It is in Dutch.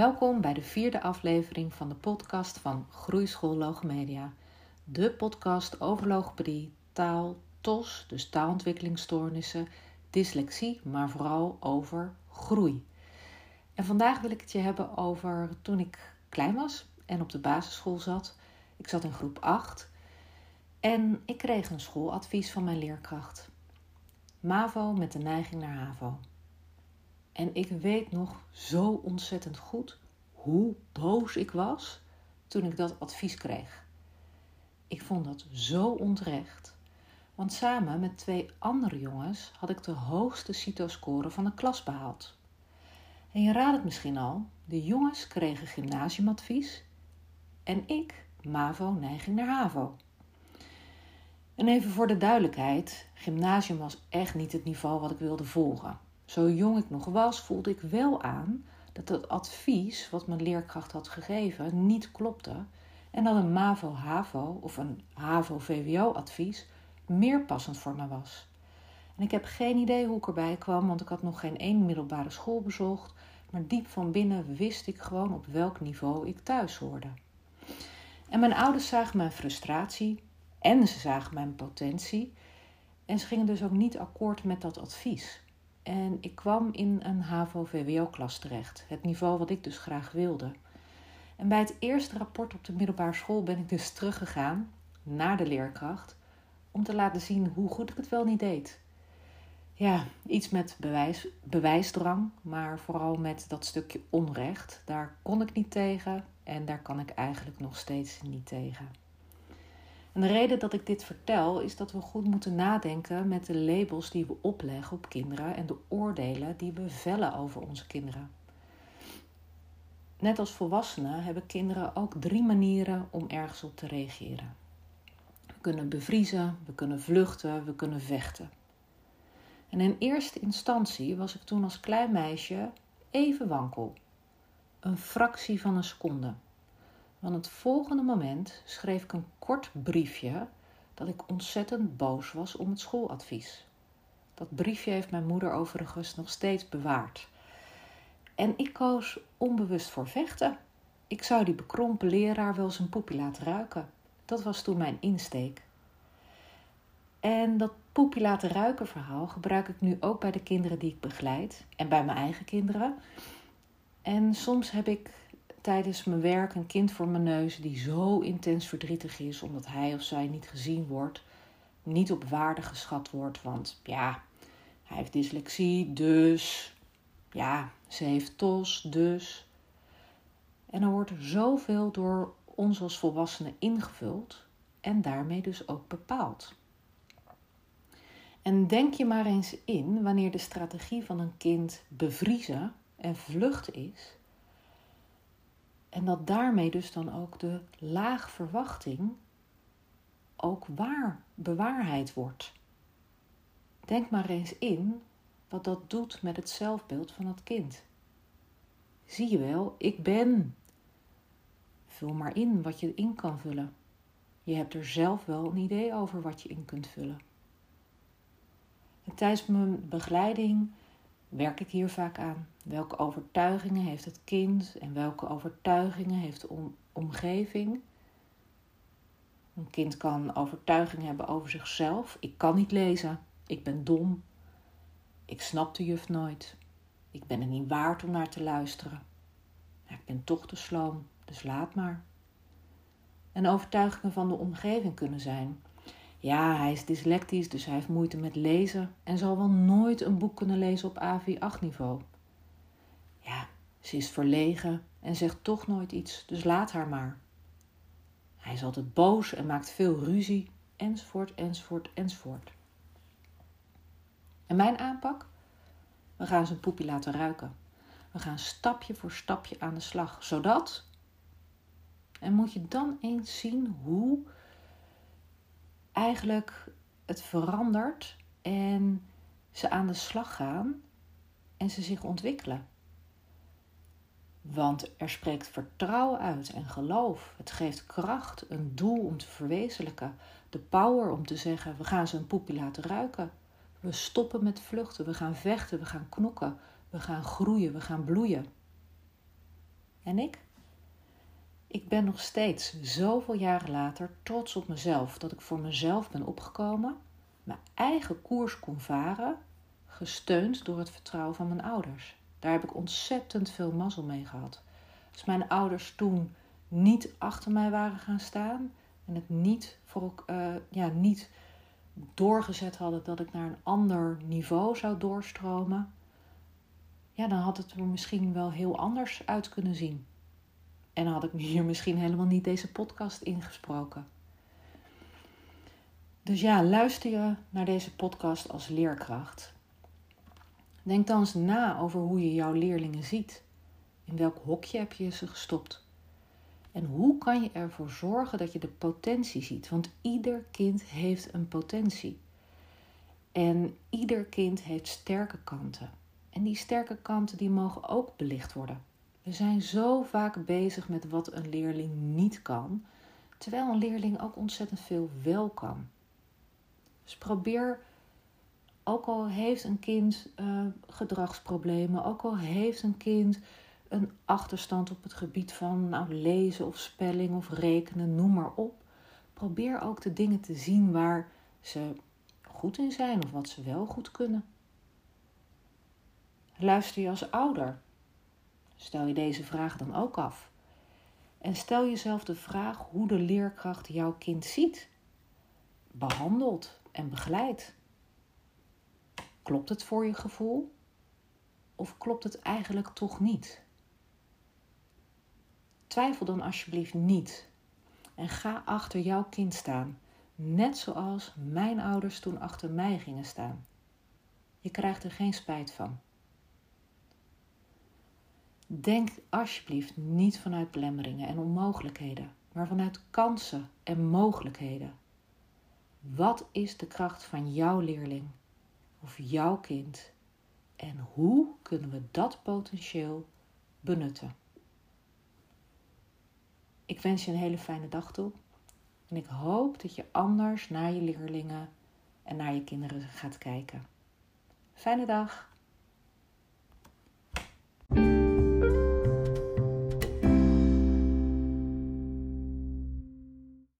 Welkom bij de vierde aflevering van de podcast van Groeischool Logomedia. De podcast over logopedie, taal, TOS, dus taalontwikkelingsstoornissen, dyslexie, maar vooral over groei. En vandaag wil ik het je hebben over toen ik klein was en op de basisschool zat. Ik zat in groep 8 en ik kreeg een schooladvies van mijn leerkracht. MAVO met de neiging naar HAVO. En ik weet nog zo ontzettend goed hoe boos ik was toen ik dat advies kreeg. Ik vond dat zo onterecht. Want samen met twee andere jongens had ik de hoogste CITO-score van de klas behaald. En je raadt het misschien al, de jongens kregen gymnasiumadvies en ik MAVO neiging naar HAVO. En even voor de duidelijkheid, gymnasium was echt niet het niveau wat ik wilde volgen. Zo jong ik nog was, voelde ik wel aan dat het advies wat mijn leerkracht had gegeven niet klopte en dat een MAVO-HAVO of een HAVO-VWO-advies meer passend voor me was. En ik heb geen idee hoe ik erbij kwam, want ik had nog geen één middelbare school bezocht, maar diep van binnen wist ik gewoon op welk niveau ik thuis hoorde. En mijn ouders zagen mijn frustratie en ze zagen mijn potentie en ze gingen dus ook niet akkoord met dat advies. En ik kwam in een HAVO-VWO-klas terecht, het niveau wat ik dus graag wilde. En bij het eerste rapport op de middelbare school ben ik dus teruggegaan naar de leerkracht om te laten zien hoe goed ik het wel niet deed. Ja, iets met bewijs, bewijsdrang, maar vooral met dat stukje onrecht. Daar kon ik niet tegen en daar kan ik eigenlijk nog steeds niet tegen. En de reden dat ik dit vertel is dat we goed moeten nadenken met de labels die we opleggen op kinderen en de oordelen die we vellen over onze kinderen. Net als volwassenen hebben kinderen ook drie manieren om ergens op te reageren. We kunnen bevriezen, we kunnen vluchten, we kunnen vechten. En in eerste instantie was ik toen als klein meisje even wankel. Een fractie van een seconde. Want het volgende moment schreef ik een kort briefje dat ik ontzettend boos was om het schooladvies. Dat briefje heeft mijn moeder overigens nog steeds bewaard. En ik koos onbewust voor vechten. Ik zou die bekrompen leraar wel zijn poepie laten ruiken. Dat was toen mijn insteek. En dat poepie laten ruiken verhaal gebruik ik nu ook bij de kinderen die ik begeleid en bij mijn eigen kinderen. En soms heb ik tijdens mijn werk een kind voor mijn neus die zo intens verdrietig is omdat hij of zij niet gezien wordt, niet op waarde geschat wordt. Want ja, hij heeft dyslexie, dus ja, ze heeft TOS, dus. En er wordt zoveel door ons als volwassenen ingevuld en daarmee dus ook bepaald. En denk je maar eens in wanneer de strategie van een kind bevriezen en vluchten is, en dat daarmee dus dan ook de laag verwachting ook waar bewaarheid wordt. Denk maar eens in wat dat doet met het zelfbeeld van het kind. Zie je wel, ik ben. Vul maar in wat je in kan vullen. Je hebt er zelf wel een idee over wat je in kunt vullen. En tijdens mijn begeleiding werk ik hier vaak aan? Welke overtuigingen heeft het kind en welke overtuigingen heeft de omgeving? Een kind kan overtuiging hebben over zichzelf. Ik kan niet lezen. Ik ben dom. Ik snap de juf nooit. Ik ben er niet waard om naar te luisteren. ik ben toch te sloom, dus laat maar. En overtuigingen van de omgeving kunnen zijn. Ja, hij is dyslectisch, dus hij heeft moeite met lezen en zal wel nooit een boek kunnen lezen op AV8-niveau. Ja, ze is verlegen en zegt toch nooit iets, dus laat haar maar. Hij is altijd boos en maakt veel ruzie, enzovoort, enzovoort, enzovoort. En mijn aanpak? We gaan zijn poepie laten ruiken. We gaan stapje voor stapje aan de slag, zodat. En moet je dan eens zien hoe eigenlijk het verandert en ze aan de slag gaan en ze zich ontwikkelen. Want er spreekt vertrouwen uit en geloof. Het geeft kracht, een doel om te verwezenlijken. De power om te zeggen: we gaan ze een poepje laten ruiken. We stoppen met vluchten, we gaan vechten, we gaan knokken, we gaan groeien, we gaan bloeien. En ik? Ik ben nog steeds, zoveel jaren later, trots op mezelf dat ik voor mezelf ben opgekomen, mijn eigen koers kon varen, gesteund door het vertrouwen van mijn ouders. Daar heb ik ontzettend veel mazzel mee gehad. Als mijn ouders toen niet achter mij waren gaan staan en het niet, voor, uh, ja, niet doorgezet hadden dat ik naar een ander niveau zou doorstromen, ja, dan had het er misschien wel heel anders uit kunnen zien. En had ik hier misschien helemaal niet deze podcast ingesproken. Dus ja, luister je naar deze podcast als leerkracht. Denk dan eens na over hoe je jouw leerlingen ziet. In welk hokje heb je ze gestopt? En hoe kan je ervoor zorgen dat je de potentie ziet? Want ieder kind heeft een potentie. En ieder kind heeft sterke kanten. En die sterke kanten die mogen ook belicht worden. We zijn zo vaak bezig met wat een leerling niet kan, terwijl een leerling ook ontzettend veel wel kan. Dus probeer, ook al heeft een kind uh, gedragsproblemen, ook al heeft een kind een achterstand op het gebied van nou, lezen of spelling of rekenen, noem maar op. Probeer ook de dingen te zien waar ze goed in zijn of wat ze wel goed kunnen. Luister je als ouder? Stel je deze vraag dan ook af. En stel jezelf de vraag hoe de leerkracht jouw kind ziet, behandelt en begeleidt. Klopt het voor je gevoel? Of klopt het eigenlijk toch niet? Twijfel dan alsjeblieft niet en ga achter jouw kind staan, net zoals mijn ouders toen achter mij gingen staan. Je krijgt er geen spijt van. Denk alsjeblieft niet vanuit belemmeringen en onmogelijkheden, maar vanuit kansen en mogelijkheden. Wat is de kracht van jouw leerling of jouw kind en hoe kunnen we dat potentieel benutten? Ik wens je een hele fijne dag toe en ik hoop dat je anders naar je leerlingen en naar je kinderen gaat kijken. Fijne dag! thank you